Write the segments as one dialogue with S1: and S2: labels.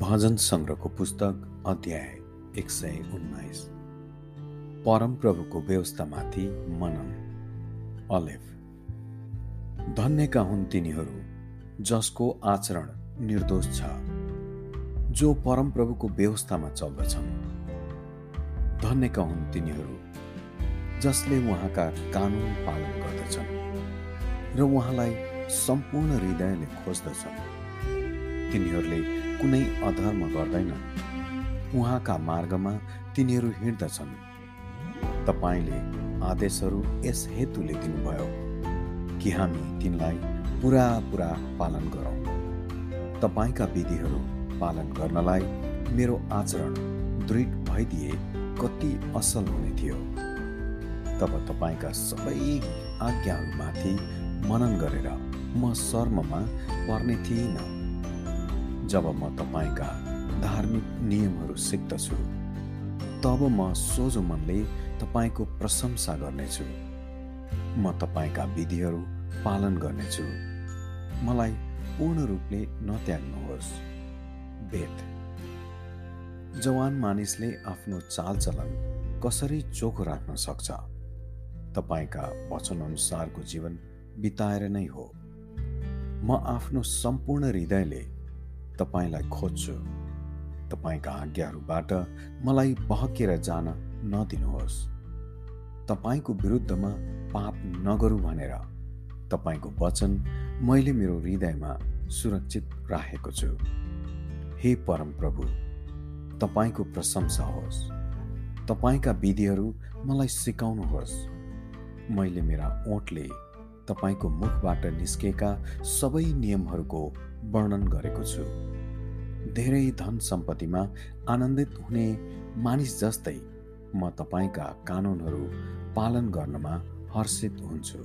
S1: भजन सङ्ग्रहको पुस्तक अध्याय एक सय उन्नाइस। परमप्रभुको व्यवस्थामाथि मनन। अलेफ। धन्यका हुन् तिनीहरू जसको आचरण निर्दोष छ जो परमप्रभुको व्यवस्थामा चल्दछन्। धन्यका हुन् तिनीहरू जसले उहाँका कानुन पालन गर्दछन् र उहाँलाई सम्पूर्ण हृदयले खोज्दछन्। तिनीहरूले कुनै अधर्म गर्दैन। उहाँका मार्गमा तिनीहरू हिँड्दछन्। तपाईँले आदेशहरू यस हेतुले दिनुभयो कि हामी तिनलाई पुरा पुरा पालन गरौँ। तपाईँका विधिहरू पालन गर्नलाई मेरो आचरण दृढ भइदिए कति असल हुने थियो। तब तपाईँका सबै आज्ञाहरूमाथि मनन गरेर म शर्ममा पर्ने थिइनँ। जब म तपाईँका धार्मिक नियमहरू सिक्दछु तब म सोझो मनले तपाईँको प्रशंसा गर्नेछु। म तपाईँका विधिहरू पालन गर्नेछु। मलाई पूर्ण रूपले नत्याग्नुहोस्। वेद जवान मानिसले आफ्नो चालचलन कसरी चोखो राख्न सक्छ? तपाईँका वचनअनुसारको जीवन बिताएर नै हो। म आफ्नो सम्पूर्ण हृदयले तपाईँलाई खोज्छु। तपाईँका आज्ञाहरूबाट मलाई बहकेर जान नदिनुहोस्। तपाईँको विरुद्धमा पाप नगरौँ भनेर तपाईँको वचन मैले मेरो हृदयमा सुरक्षित राखेको छु। हे परम प्रभु तपाईँको प्रशंसा होस्। तपाईँका विधिहरू मलाई सिकाउनुहोस्। मैले मेरा ओठले तपाईँको मुखबाट निस्केका सबै नियमहरूको वर्णन गरेको छु। धेरै धन सम्पत्तिमा आनन्दित हुने मानिस जस्तै म तपाईँका कानुनहरू पालन गर्नमा हर्षित हुन्छु।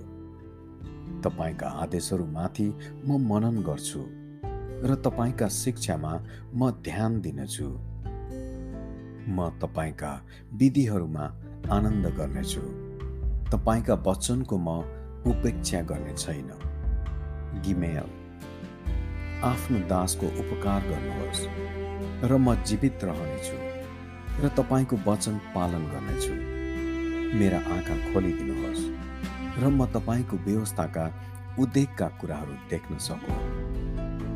S1: तपाईँका आदेशहरूमाथि म मनन गर्छु र तपाईँका शिक्षामा म ध्यान दिनेछु। म तपाईँका विधिहरूमा आनन्द गर्नेछु। तपाईँका वचनको म उपेक्षा गर्ने छैन। गिमेल आफ्नो दासको उपकार गर्नुहोस् र म जीवित रहनेछु र तपाईँको वचन पालन गर्नेछु। मेरा आँखा खोलिदिनुहोस् र म तपाईँको व्यवस्थाका उद्वेगका कुराहरू देख्न सकु।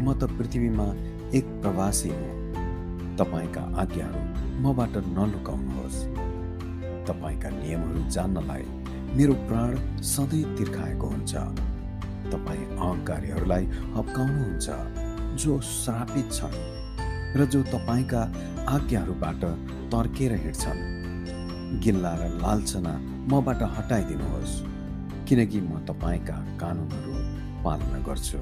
S1: म त पृथ्वीमा एक प्रवासी हुँ। तपाईँका आज्ञाहरू मबाट नलुकाउनुहोस्। तपाईँका नियमहरू जान्नलाई मेरो प्राण सधैँ तिर्खाएको हुन्छ। तपाईँ अहङ्कारीहरूलाई हप्काउनुहुन्छ जो श्रापित छन् र जो तपाईँका आज्ञाहरूबाट तर्केर हिँड्छन्। गिल्ला र लालचना मबाट हटाइदिनुहोस् किनकि म तपाईँका कानुनहरू पालना गर्छु।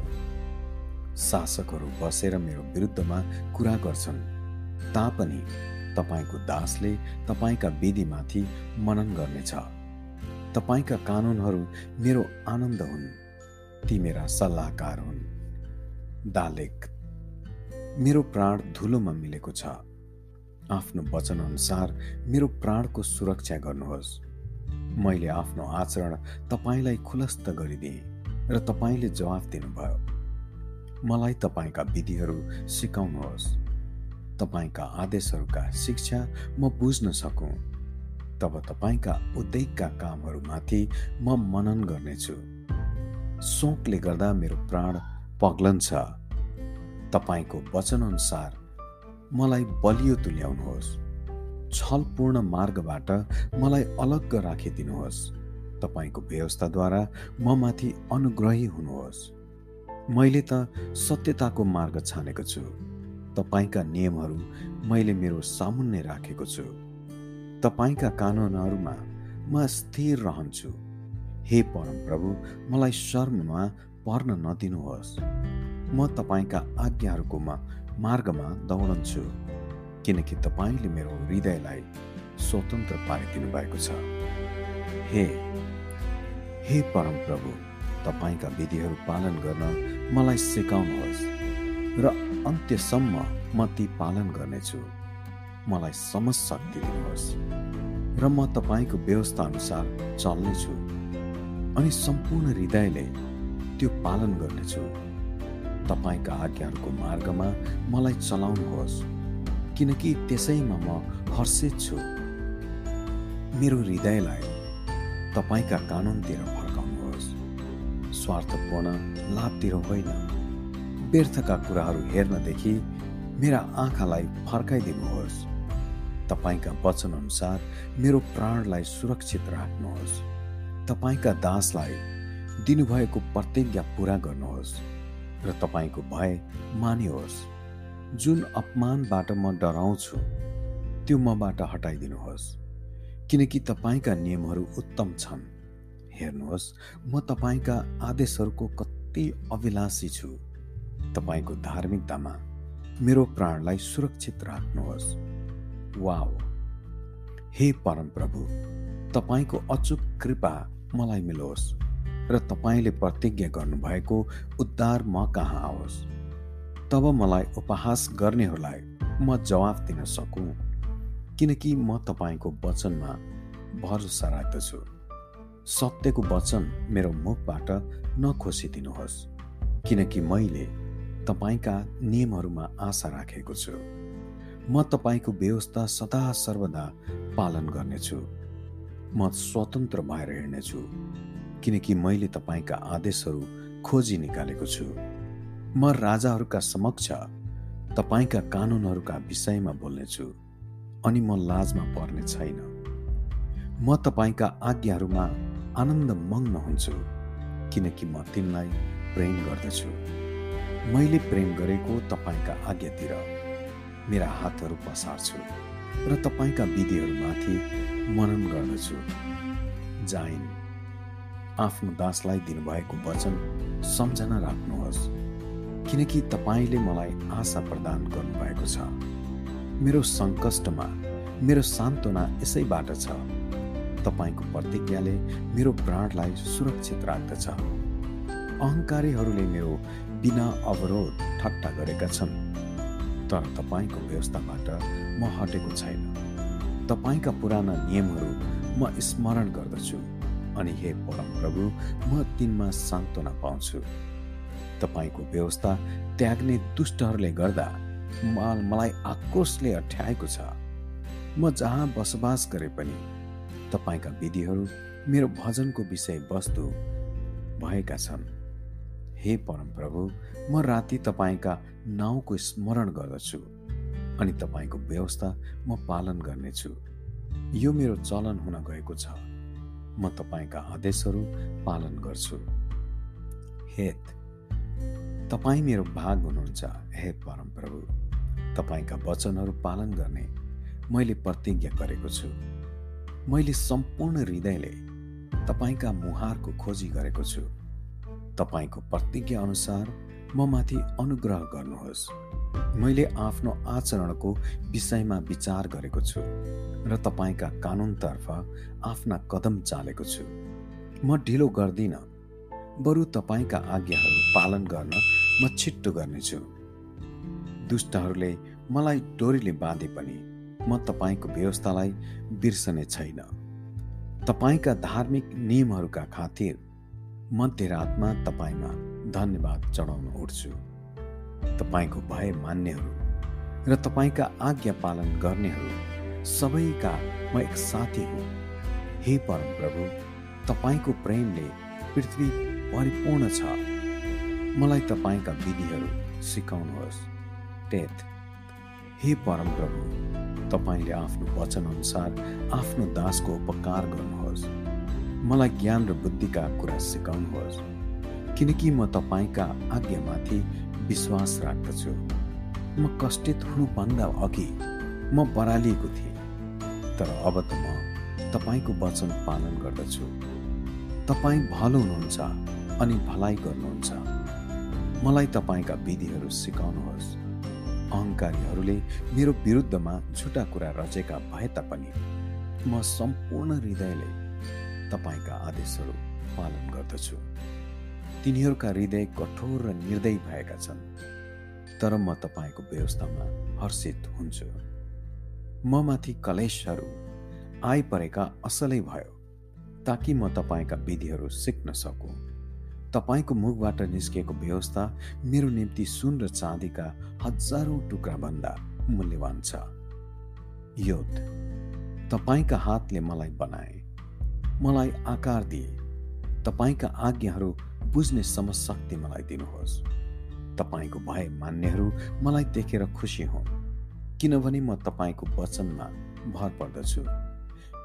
S1: शासकहरू बसेर मेरो विरुद्धमा कुरा गर्छन् तापनि तपाईँको दासले तपाईँका विधिमाथि मनन गर्नेछ। तपाईँका कानुनहरू मेरो आनन्द हुन्। ती मेरा सल्लाहकार हुन्। दालेक मेरो प्राण धुलोमा मिलेको छ। आफ्नो वचनअनुसार मेरो प्राणको सुरक्षा गर्नुहोस्। मैले आफ्नो आचरण तपाईँलाई खुलस्त गरिदिएँ र तपाईँले जवाफ दिनुभयो। मलाई तपाईँका विधिहरू सिकाउनुहोस्। तपाईँका आदेशहरूका शिक्षा म बुझ्न सकौँ। तब तपाईँका उद्योगका कामहरूमाथि म मनन गर्नेछु। शोकले गर्दा मेरो प्राण पग्लन्छ। तपाईँको वचनअनुसार मलाई बलियो तुल्याउनुहोस्। छलपूर्ण मार्गबाट मलाई अलग्ग राखिदिनुहोस्। तपाईँको व्यवस्थाद्वारा म माथि अनुग्रही हुनुहोस्। मैले त सत्यताको मार्ग छानेको छु। तपाईँका नियमहरू मैले मेरो सामुन्ने राखेको छु। तपाईँका कानुनहरूमा म स्थिर रहन्छु। हे परम प्रभु मलाई शर्ममा पर्न नदिनुहोस्। म तपाईँका आज्ञाहरूको मार्गमा दौडन्छु किनकि तपाईँले मेरो हृदयलाई स्वतन्त्र पारिदिनु भएको छ। हे हे परम प्रभु तपाईँका विधिहरू पालन गर्न मलाई सिकाउनुहोस् र अन्त्यसम्म म ती पालन गर्नेछु। मलाई समझ शक्ति दिनुहोस् र म तपाईँको व्यवस्था अनुसार चल्नेछु। अनि सम्पूर्ण हृदयले त्यो पालन गर्नेछु। तपाईँका आज्ञाहरूको मार्गमा मलाई चलाउनुहोस् किनकि त्यसैमा म हर्षित छु। मेरो हृदयलाई तपाईँका कानुनतिर फर्काउनुहोस्। स्वार्थपूर्ण लाभतिर होइन। व्यर्थका कुराहरू हेर्नदेखि मेरा आँखालाई फर्काइदिनुहोस्। तपाईँका वचनअनुसार मेरो प्राणलाई सुरक्षित राख्नुहोस्। तपाईँका दासलाई दिनुभएको प्रतिज्ञा पुरा गर्नुहोस् र तपाईँको भय मानियोस्। जुन अपमानबाट म डराउँछु त्यो मबाट हटाइदिनुहोस्। किनकि तपाईँका नियमहरू उत्तम छन्। हेर्नुहोस् म तपाईँका आदेशहरूको कति अभिलाषी छु। तपाईँको धार्मिकतामा मेरो प्राणलाई सुरक्षित राख्नुहोस्। वाओ! हे परमप्रभु तपाईँको अचुक कृपा मलाई मिलोस् र तपाईँले प्रतिज्ञा गर्नुभएको उद्धार म कहाँ आओस्? तब मलाई उपहास गर्नेहरूलाई म जवाफ दिन सकुँ किनकि म तपाईँको वचनमा भरोसा राख्दछु। सत्यको वचन मेरो मुखबाट नखोसिदिनुहोस् किनकि मैले तपाईँका नियमहरूमा आशा राखेको छु। म तपाईँको व्यवस्था सदा सर्वदा पालन गर्नेछु। म स्वतन्त्र भएर हिँड्नेछु किनकि मैले तपाईँका आदेशहरू खोजी निकालेको छु। म राजाहरूका समक्ष तपाईँका कानुनहरूका विषयमा बोल्नेछु अनि म लाजमा पर्ने छैन। म तपाईँका आज्ञाहरूमा आनन्द मग्न हुन्छु किनकि म तिनलाई प्रेम गर्दछु। मैले प्रेम गरेको तपाईँका आज्ञातिर मेरा हातहरू पसार्छु र तपाईँका विधिहरूमाथि मनन गर्दछु। जाइन। आफ्नो दासलाई दिनुभएको वचन सम्झना राख्नुहोस्। किनकि तपाईँले मलाई आशा प्रदान गर्नुभएको छ। मेरो सङ्कष्टमा मेरो सान्त्वना यसैबाट छ। तपाईँको प्रतिज्ञाले मेरो प्राणलाई सुरक्षित राख्दछ। अहङ्कारीहरूले मेरो बिना अवरोध ठट्टा गरेका छन्। तर तपाईँको व्यवस्थाबाट म हटेको छैन। तपाईँका पुराना नियमहरू म स्मरण गर्दछु। अनि हे परम प्रभु म तिनमा सान्त्वना पाउँछु। तपाईँको व्यवस्था त्याग्ने दुष्टहरूले गर्दा मलाई आक्रोशले अठ्याएको छ। म जहाँ बसोबास गरे पनि तपाईँका विधिहरू मेरो भजनको विषय वस्तु भएका छन्। हे परमप्रभु म राति तपाईँका नाउँको स्मरण गर्दछु। अनि तपाईँको व्यवस्था म पालन गर्नेछु। यो मेरो चलन हुन गएको छ। म तपाईँका आदेशहरू पालन गर्छु। हेत तपाईँ मेरो भाग हुनुहुन्छ। हे परमप्रभु तपाईँका वचनहरू पालन गर्ने मैले प्रतिज्ञा गरेको छु। मैले सम्पूर्ण हृदयले तपाईँका मुहारको खोजी गरेको छु। तपाईँको प्रतिज्ञा अनुसार म माथि अनुग्रह गर्नुहोस्। मैले आफ्नो आचरणको विषयमा विचार गरेको छु र तपाईँका कानुनतर्फ आफ्ना कदम चालेको छु। म ढिलो गर्दिनँ बरु तपाईँका आज्ञाहरू पालन गर्न म छिट्टो गर्नेछु। दुष्टहरूले मलाई डोरीले बाँधे पनि म तपाईँको व्यवस्थालाई बिर्सने छैन। तपाईँका धार्मिक नियमहरूका खातिर मध्यरातमा तपाईँमा धन्यवाद चढाउन उठ्छु। तपाईँको भय मान्नेहरू र तपाईँका आज्ञा पालन गर्नेहरू सबैका म एक साथी हुँ। हे परम प्रभु तपाईँको प्रेमले पृथ्वी परिपूर्ण छ। मलाई तपाईँका विधिहरू सिकाउनुहोस्। टेथ हे परम प्रभु तपाईँले आफ्नो वचनअनुसार आफ्नो दासको उपकार गर्नुहोस्। मलाई ज्ञान र बुद्धिका कुरा सिकाउनुहोस्। किनकि म तपाईँका आज्ञामाथि विश्वास राख्दछु। म कष्टित हुनुभन्दा अघि म बरालिएको थिएँ। तर अब त म तपाईँको वचन पालन गर्दछु। तपाईँ भलो हुनुहुन्छ अनि भलाइ गर्नुहुन्छ। मलाई तपाईँका विधिहरू सिकाउनुहोस्। अहङ्कारीहरूले मेरो विरुद्धमा झुटा कुरा रचेका भए तापनि म सम्पूर्ण हृदयले तपाईँका आदेशहरू पालन गर्दछु। तिनीहरूका हृदय कठोर र निर्दय भएका छन्। तर म तपाईँको व्यवस्थामा हर्षित हुन्छु। म माथि कलेशहरू आइपरेका असलै भयो ताकि म तपाईँका विधिहरू सिक्न सकु। तपाईँको मुखबाट निस्किएको व्यवस्था मेरो निम्ति सुन र चाँदीका हजारौँ टुक्राभन्दा मूल्यवान छ। योद तपाईँका हातले मलाई बनाए। मलाई आकार दिए। तपाईँका आज्ञाहरू बुझ्ने समशक्ति मलाई दिनुहोस्। तपाईँको भय मान्नेहरू मलाई देखेर खुसी हुन्। किनभने म तपाईँको वचनमा भर पर्दछु।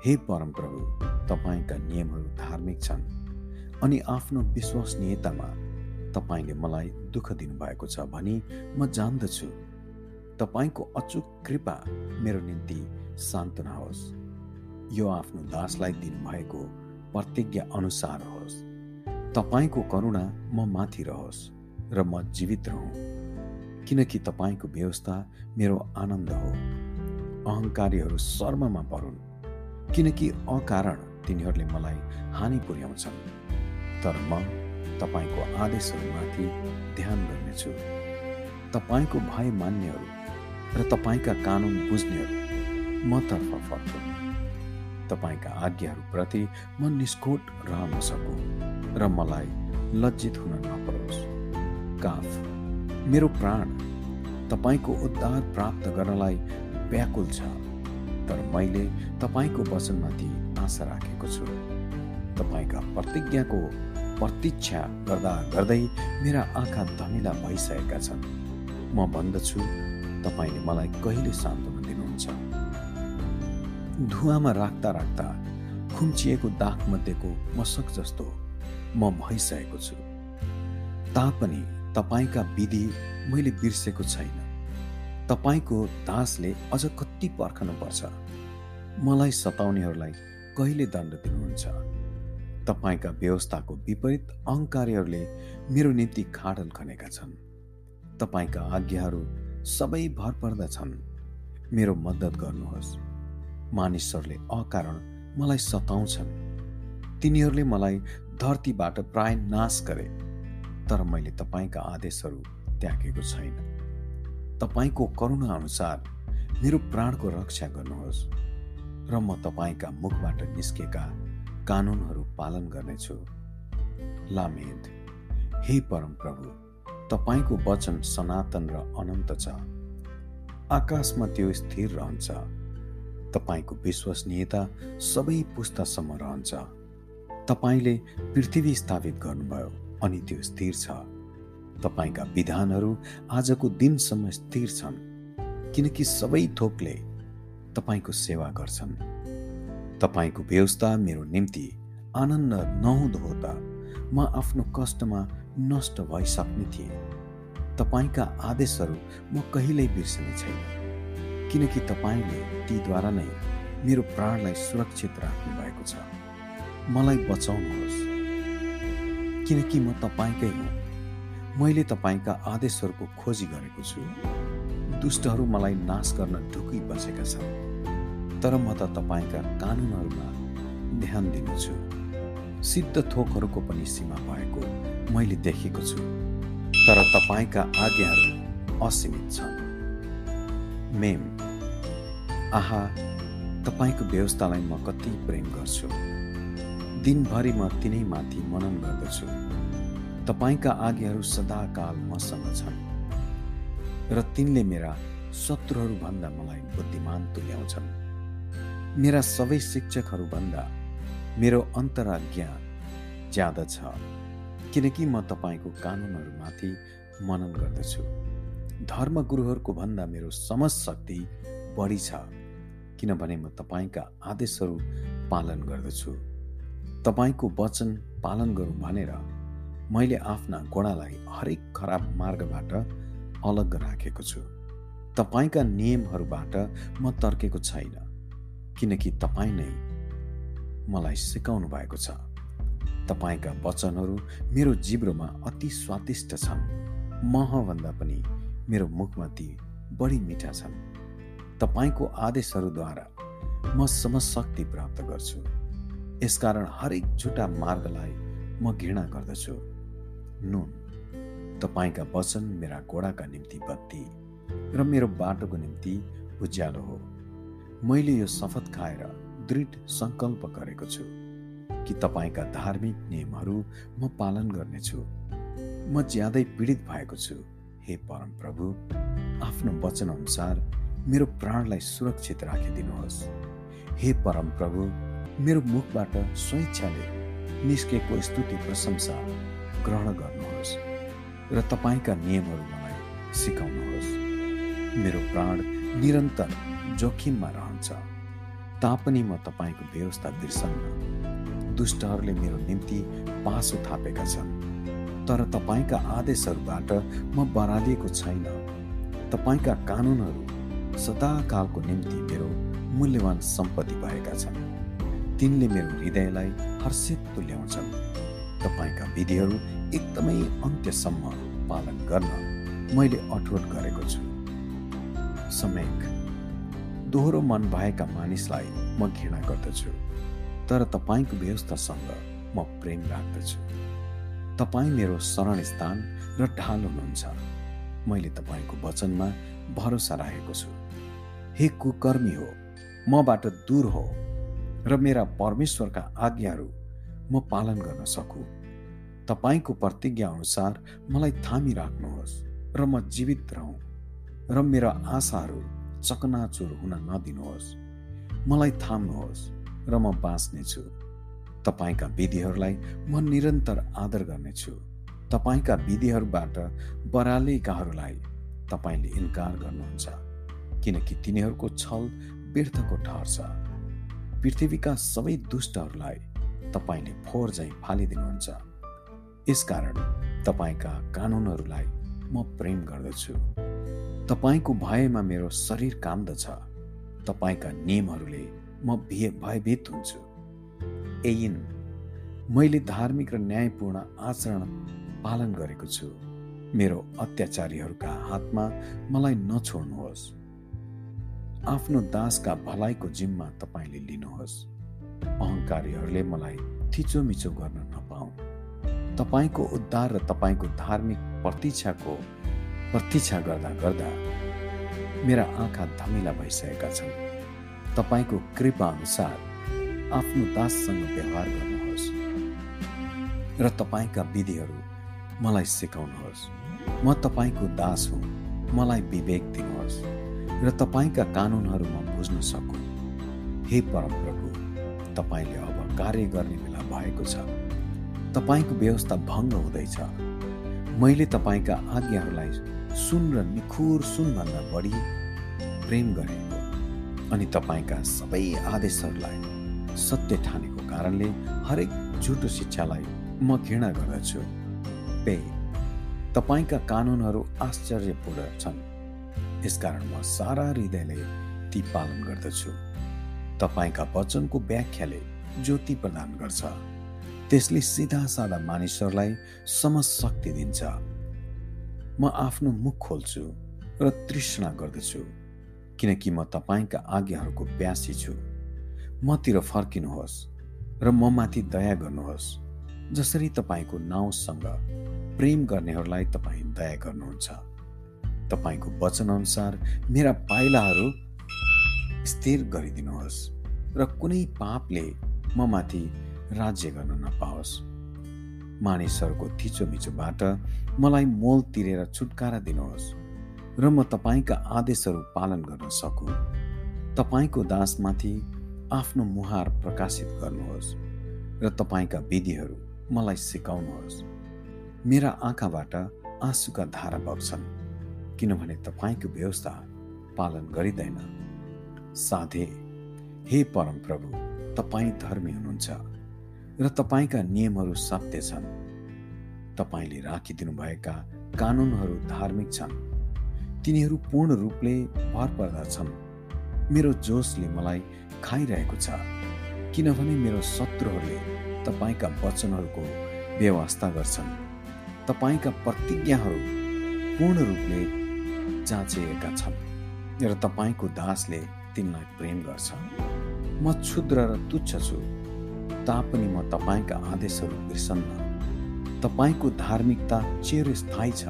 S1: हे परमप्रभु तपाईँका नियमहरू धार्मिक छन् अनि आफ्नो विश्वसनीयतामा तपाईँले मलाई दुःख दिनुभएको छ भनी म जान्दछु। तपाईँको अचुक कृपा मेरो निम्ति सान्त्वना होस्। यो आफ्नो दासलाई दिनुभएको प्रतिज्ञा अनुसार होस्। तपाईँको करुणा म माथि रहोस् र म जीवित रहँ। किनकि तपाईँको व्यवस्था मेरो आनन्द हो। अहङ्कारीहरू शर्ममा परुन् किनकि अकारण तिनीहरूले मलाई हानि पुर्याउँछन्। तर म तपाईँको आदेशहरूमाथि ध्यान गर्नेछु। तपाईँको भय मान्नेहरू र तपाईँका कानुन बुझ्नेहरू मतर्फ फर्कु तपाईँका आज्ञाहरूप्रति म निष्कोट रहन सकु। र मलाई लज्जित हुन नपरोस्। काफ मेरो प्राण तपाईँको उद्धार प्राप्त गर्नलाई व्याकुल छ तर मैले तपाईँको वचनमाथि आशा राखेको छु। तपाईँका प्रतिज्ञाको प्रतीक्षा गर्दा गर्दै मेरा आँखा धमिला भइसकेका छन्। म भन्दछु तपाईँले मलाई कहिले सान्त्वना दिनुहुन्छ। धुवामा राख्दा राख्दा खुम्चिएको दागमध्येको मसक जस्तो म भइसकेको छु। तापनि तपाईँका विधि मैले बिर्सेको छैन। तपाईँको दासले अझ कति पर्खनुपर्छ। मलाई सताउनेहरूलाई कहिले दण्ड दिनुहुन्छ? तपाईँका व्यवस्थाको विपरीत अहङ्कारीहरूले मेरो निम्ति खाडल खनेका छन्। तपाईँका आज्ञाहरू सबै भर पर्दा छन् मेरो मद्दत गर्नुहोस्। मानिसहरूले अकारण मलाई सताउँछन्। तिनीहरूले मलाई धरतीबाट प्राय नाश गरे तर मैले तपाईँका आदेशहरू त्यागेको छैन। तपाईँको करुणा अनुसार मेरो प्राणको रक्षा गर्नुहोस् र म तपाईँका मुखबाट निस्केका कानुनहरू पालन गर्नेछु। लामेद हे परम प्रभु तपाईँको वचन सनातन र अनन्त छ। आकाशमा त्यो स्थिर रहन्छ। तपाईँको विश्वसनीयता सबै पुस्तासम्म रहन्छ। तपाईँले पृथ्वी स्थापित गर्नुभयो अनि त्यो स्थिर छ। तपाईँका विधानहरू आजको दिनसम्म स्थिर छन् किनकि सबै थोकले तपाईँको सेवा गर्छन्। तपाईँको व्यवस्था मेरो निम्ति आनन्द नहुँदो हो त म आफ्नो कष्टमा नष्ट भइसक्ने थिएँ। तपाईँका आदेशहरू म कहिल्यै बिर्सने छैन किनकि तपाईँले तीद्वारा नै मेरो प्राणलाई सुरक्षित राख्नु भएको छ। मलाई बचाउनुहोस्। किनकि म तपाईँकै हुँ। मैले तपाईँका आदेशहरूको खोजी गरेको छु। दुष्टहरू मलाई नाश गर्न ढुकी बसेका छन्। तर म त तपाईँका कानुनहरूमा ध्यान दिनेछु सिद्ध थोकहरूको पनि सीमा भएको मैले देखेको छु। तर तपाईँका आज्ञाहरू असीमित छन्। मेम आहा तपाईँको व्यवस्थालाई म कति प्रेम गर्छु। दिनभरि म तिनै माथि मनन गर्दछु। तपाईँका आज्ञाहरू सदाकाल मसँग छन् र तिनले मेरा शत्रुहरूभन्दा मलाई बुद्धिमान तुल्याउँछन्। मेरा सबै शिक्षकहरूभन्दा मेरो ज्ञान ज्यादा छ किनकि म तपाईँको कानुनहरूमाथि मनन गर्दछु। धर्मगुरुहरूको भन्दा मेरो समझ शक्ति बढी छ किनभने म तपाईँका आदेशहरू पालन गर्दछु। तपाईँको वचन पालन गरौँ भनेर मैले आफ्ना घोडालाई हरेक खराब मार्गबाट अलग राखेको छु। तपाईँका नियमहरूबाट म तर्केको छैन किनकि तपाईँ नै मलाई सिकाउनु भएको छ। तपाईँका वचनहरू मेरो जिब्रोमा अति स्वादिष्ट छन्। महभन्दा पनि मेरो मुखमा ती बढी मिठा छन्। तपाईँको आदेशहरूद्वारा म समशक्ति प्राप्त गर्छु। यसकारण हरेक झुटा मार्गलाई म घृणा गर्दछु। नुन तपाईँका वचन मेरा घोडाका निम्ति बत्ती र मेरो बाटोको निम्ति उज्यालो हो। मैले यो शपथ खाएर दृढ सङ्कल्प गरेको छु कि तपाईँका धार्मिक नियमहरू म पालन गर्नेछु। म ज्यादै पीडित भएको छु हे परम प्रभु आफ्नो वचन अनुसार मेरो प्राणलाई सुरक्षित राखिदिनुहोस्। हे परम प्रभु मेरो मुखबाट स्वेच्छाले निस्केको स्तुति प्रशंसा ग्रहण गर्नुहोस् र तपाईँका नियमहरू मलाई सिकाउनुहोस्। मेरो प्राण निरन्तर जोखिममा रहन्छ। तापनि म तपाईँको व्यवस्था बिर्सन्न। दुष्टहरूले मेरो निम्ति पासो थापेका छन्। तर तपाईँका आदेशहरूबाट म बरालिएको छैन। तपाईँका कानुनहरू सदाकालको निम्ति मेरो मूल्यवान सम्पत्ति भएका छन्। तिनले मेरो हृदयलाई हर्षित तुल्याउँछन् तपाईँका विधिहरू एकदमै अन्त्यसम्म पालन गर्न मैले अठोट गरेको छु। समेक दोहोरो मन भएका मानिसलाई म घृणा गर्दछु तर तपाईँको व्यवस्थासँग म प्रेम राख्दछु। तपाईँ मेरो शरण स्थान र ढाल हुनुहुन्छ। मैले तपाईँको वचनमा भरोसा राखेको छु। हे कुकर्मी हो मबाट दूर हो। र मेरा परमेश्वरका आज्ञाहरू म पालन गर्न सकु। तपाईँको प्रतिज्ञा अनुसार मलाई थामी राख्नुहोस् र म जीवित रहँ र मेरा आशाहरू चकनाचुर हुन नदिनुहोस्। मलाई थाम्नुहोस् र म बाँच्नेछु। तपाईँका विधिहरूलाई म निरन्तर आदर गर्नेछु। तपाईँका विधिहरूबाट बरालेकाहरूलाई तपाईँले इन्कार गर्नुहुन्छ किनकि तिनीहरूको छल व्यर्थको ठहर्छ पृथ्वीका सबै दुष्टहरूलाई तपाईँले फोहोर झैँ फालिदिनुहुन्छ यसकारण तपाईँका कानुनहरूलाई म प्रेम गर्दछु। तपाईँको भयमा मेरो शरीर कान्दछ तपाईँका नियमहरूले म भयभीत हुन्छु। एइन मैले धार्मिक र न्यायपूर्ण आचरण पालन गरेको छु। मेरो अत्याचारीहरूका हातमा मलाई नछोड्नुहोस्। आफ्नो दासका भलाइको जिम्मा तपाईँले लिनुहोस्। अहङ्कारीहरूले मलाई थिचोमिचो गर्न नपाऊ तपाईँको उद्धार र तपाईँको धार्मिक प्रतीक्षाको प्रतीक्षा गर्दा गर्दा मेरा आँखा धमिला भइसकेका छन्। तपाईँको कृपा अनुसार आफ्नो दाससँग व्यवहार गर्नुहोस् र तपाईँका विधिहरू मलाई सिकाउनुहोस्। म तपाईँको दास हुँ। मलाई विवेक दिनुहोस्। र तपाईँका कानुनहरू म बुझ्न सकु हे परमप्रभु तपाईँले अब कार्य गर्ने बेला भएको छ। तपाईँको व्यवस्था भङ्ग हुँदैछ। मैले तपाईँका आज्ञाहरूलाई सुन र निखुर सुनभन्दा बढी प्रेम गरेको अनि तपाईँका सबै आदेशहरूलाई सत्य ठानेको कारणले हरेक झुटो शिक्षालाई म घृणा गर्दछु। पे तपाईँका कानुनहरू आश्चर्यपूर्ण छन्। यसकारण म सारा हृदयले ती पालन गर्दछु। तपाईँका वचनको व्याख्याले ज्योति प्रदान गर्छ। त्यसले सिधा सादा मानिसहरूलाई समशक्ति दिन्छ। म आफ्नो मुख खोल्छु र तृष्णा गर्दछु किनकि म तपाईँका आज्ञाहरूको प्यासी छु। मतिर फर्किनुहोस् र म माथि दया गर्नुहोस् जसरी तपाईँको नाउँसँग प्रेम गर्नेहरूलाई तपाईँ दया गर्नुहुन्छ। तपाईँको वचनअनुसार मेरा पाइलाहरू स्थिर गरिदिनुहोस् र कुनै पापले म माथि राज्य गर्न नपाओस्। मानिसहरूको थिचोमिचोबाट मलाई मोल तिरेर छुटकारा दिनुहोस् र म तपाईँका आदेशहरू पालन गर्न सकु। तपाईँको दासमाथि आफ्नो मुहार प्रकाशित गर्नुहोस् र तपाईँका विधिहरू मलाई सिकाउनुहोस्। मेरा आँखाबाट आँसुका धारा बग्छन्। किनभने तपाईँको व्यवस्था पालन गरिँदैन। साधे हे परमप्रभु तपाईँ धर्मी हुनुहुन्छ र तपाईँका नियमहरू सत्य छन्। तपाईँले राखिदिनुभएका कानुनहरू धार्मिक छन्। तिनीहरू पूर्ण रूपले भर पर्दा छन्। मेरो जोसले मलाई खाइरहेको छ किनभने मेरो शत्रुहरूले तपाईँका वचनहरूको व्यवस्था गर्छन्। तपाईँका प्रतिज्ञाहरू पूर्ण रूपले जाँचिएका छन् र तपाईँको दासले तिनलाई प्रेम गर्छ। म क्षुद्र र तुच्छ छु। तापनि म तपाईँका आदेशहरू बिर्सन्न। तपाईँको धार्मिकता चिरस्थायी छ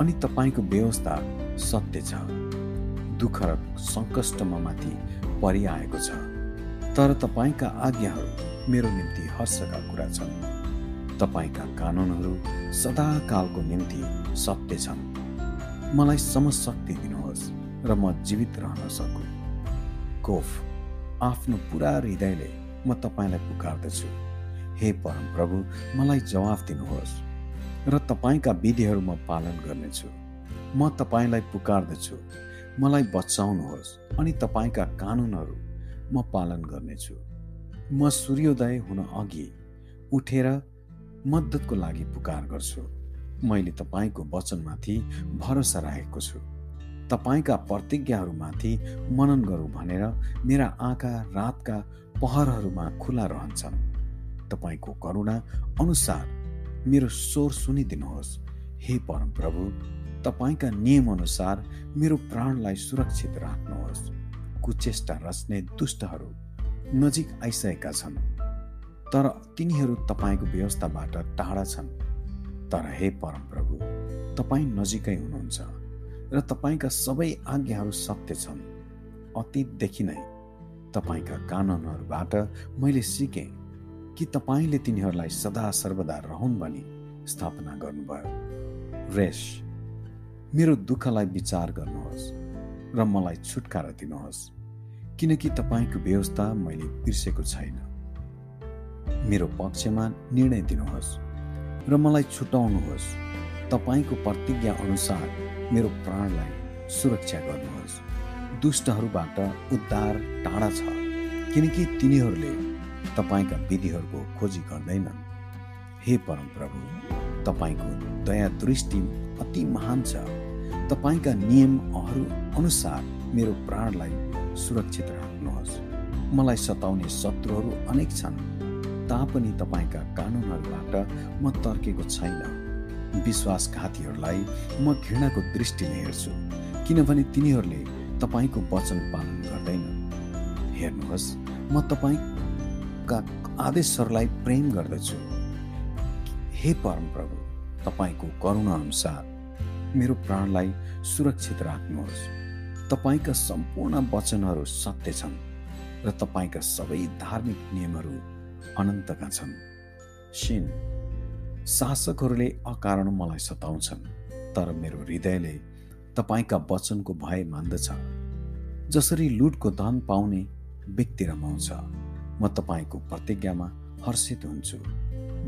S1: अनि तपाईँको व्यवस्था सत्य छ। दुःख र सङ्कष्टमा माथि परिआएको छ। तर तपाईँका आज्ञाहरू मेरो निम्ति हर्षका कुरा छन्। तपाईँका कानुनहरू सदाकालको निम्ति सत्य छन्। मलाई समशक्ति दिनुहोस् र म जीवित रहन सकु। कोफ आफ्नो पुरा हृदयले म तपाईँलाई पुकार्दछु। हे परम प्रभु मलाई जवाफ दिनुहोस् र तपाईँका विधिहरू म पालन गर्नेछु। म तपाईँलाई पुकार्दछु मलाई बचाउनुहोस् अनि तपाईँका कानुनहरू म पालन गर्नेछु। म सूर्योदय हुन अघि उठेर मद्दतको लागि पुकार गर्छु। मैले तपाईँको वचनमाथि भरोसा राखेको छु। तपाईँका प्रतिज्ञाहरूमाथि मनन गरौँ भनेर मेरा आँखा रातका पहरहरूमा खुला रहन्छन्। तपाईँको करुणा अनुसार मेरो स्वर सुनिदिनुहोस्। हे परम प्रभु तपाईँका नियमअनुसार मेरो प्राणलाई सुरक्षित राख्नुहोस्। कुचेष्टा रच्ने दुष्टहरू नजिक आइसकेका छन् तर तिनीहरू तपाईँको व्यवस्थाबाट टाढा छन्। तर हे परम प्रभु तपाईँ नजिकै हुनुहुन्छ र तपाईँका सबै आज्ञाहरू सत्य छन्। अतीतदेखि नै तपाईँका कानुनहरूबाट मैले सिकेँ कि तपाईँले तिनीहरूलाई सदा सर्वदा रहन् भनी स्थापना गर्नुभयो। रेस मेरो दुःखलाई विचार गर्नुहोस् र मलाई छुटकारा दिनुहोस् किनकि तपाईँको व्यवस्था मैले बिर्सेको छैन। मेरो पक्षमा निर्णय दिनुहोस्। र मलाई छुटाउनुहोस्। तपाईँको प्रतिज्ञा अनुसार मेरो प्राणलाई सुरक्षा गर्नुहोस्। दुष्टहरूबाट उद्धार टाढा छ किनकि तिनीहरूले तपाईँका विधिहरूको खोजी गर्दैनन्। हे परमप्रभु तपाईँको दया दृष्टि अति महान छ। तपाईँका नियमहरू अनुसार मेरो प्राणलाई सुरक्षित राख्नुहोस्। मलाई सताउने शत्रुहरू अनेक छन्। तापनि तपाईँका कानुनहरूबाट म तर्केको छैन। विश्वासघातीहरूलाई म घृणाको दृष्टिले हेर्छु किनभने तिनीहरूले तपाईँको वचन पालन गर्दैनन् हेर्नुहोस् म तपाईँका आदेशहरूलाई प्रेम गर्दछु। हे परमप्रभु तपाईँको करुणा अनुसार मेरो प्राणलाई सुरक्षित राख्नुहोस्। तपाईँका सम्पूर्ण वचनहरू सत्य छन् र तपाईँका सबै धार्मिक नियमहरू अनन्तका छन्। सिन शासकहरूले अकारण मलाई सताउँछन् तर मेरो हृदयले तपाईँका वचनको भय मान्दछ। जसरी लुटको धन पाउने व्यक्ति रमाउँछ म तपाईँको प्रतिज्ञामा हर्षित हुन्छु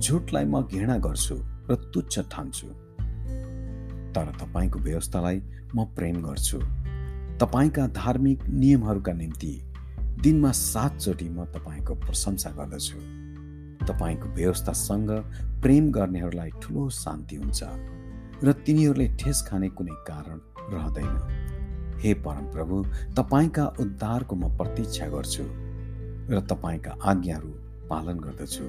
S1: झुटलाई म घृणा गर्छु र तुच्छ ठान्छु। तर तपाईँको व्यवस्थालाई म प्रेम गर्छु। तपाईँका धार्मिक नियमहरूका निम्ति दिनमा सातचोटि म तपाईँको प्रशंसा गर्दछु। तपाईँको व्यवस्थासँग प्रेम गर्नेहरूलाई ठुलो शान्ति हुन्छ र तिनीहरूले ठेस खाने कुनै कारण रहँदैन। हे परमप्रभु तपाईँका उद्धारको म प्रतीक्षा गर्छु र तपाईँका आज्ञाहरू पालन गर्दछु।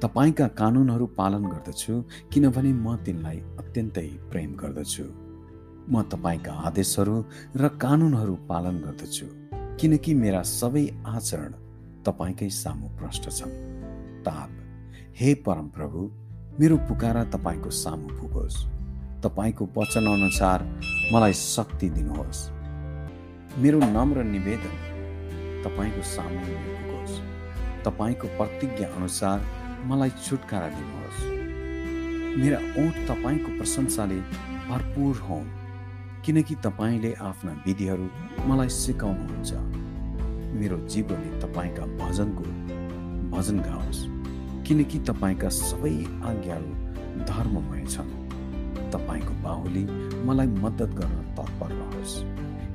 S1: तपाईँका कानुनहरू पालन गर्दछु किनभने म तिनलाई अत्यन्तै प्रेम गर्दछु। म तपाईँका आदेशहरू र कानुनहरू पालन गर्दछु। किनकि मेरा सबै आचरण तपाईँकै सामु प्रष्ट छन्। ताप हे परमप्रभु मेरो पुकारा तपाईँको सामु पुगोस् तपाईँको वचन अनुसार मलाई शक्ति दिनुहोस्। मेरो नम्र निवेदन तपाईँको सामु पुगोस् तपाईँको प्रतिज्ञा अनुसार मलाई छुटकारा दिनुहोस्। मेरा ओठ तपाईँको प्रशंसाले भरपुर हुन्। किनकि तपाईँले आफ्ना विधिहरू मलाई सिकाउनुहुन्छ। मेरो जीवनले तपाईँका भजनको भजन गाओस्। किनकि तपाईँका सबै आज्ञाहरू धर्ममय छन्। तपाईँको बाहुली मलाई मद्दत गर्न तत्पर रहोस्।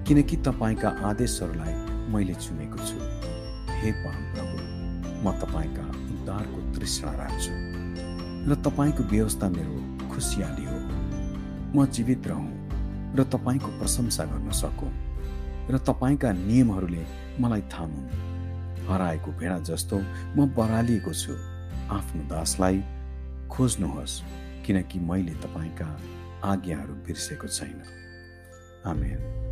S1: किनकि तपाईँका आदेशहरूलाई मैले चुनेको छु। हे परमप्रभु म तपाईँका उद्धारको तृष्णा राख्छु। र तपाईँको व्यवस्था मेरो खुसियाली हो। म जीवित रहँ। र तपाईँको प्रशंसा गर्न सकौँ र तपाईँका नियमहरूले मलाई थामुन्। हराएको भेडा जस्तो म बरालिएको छु। आफ्नो दासलाई खोज्नुहोस् किनकि मैले तपाईँका आज्ञाहरू बिर्सेको छैन। आमेन।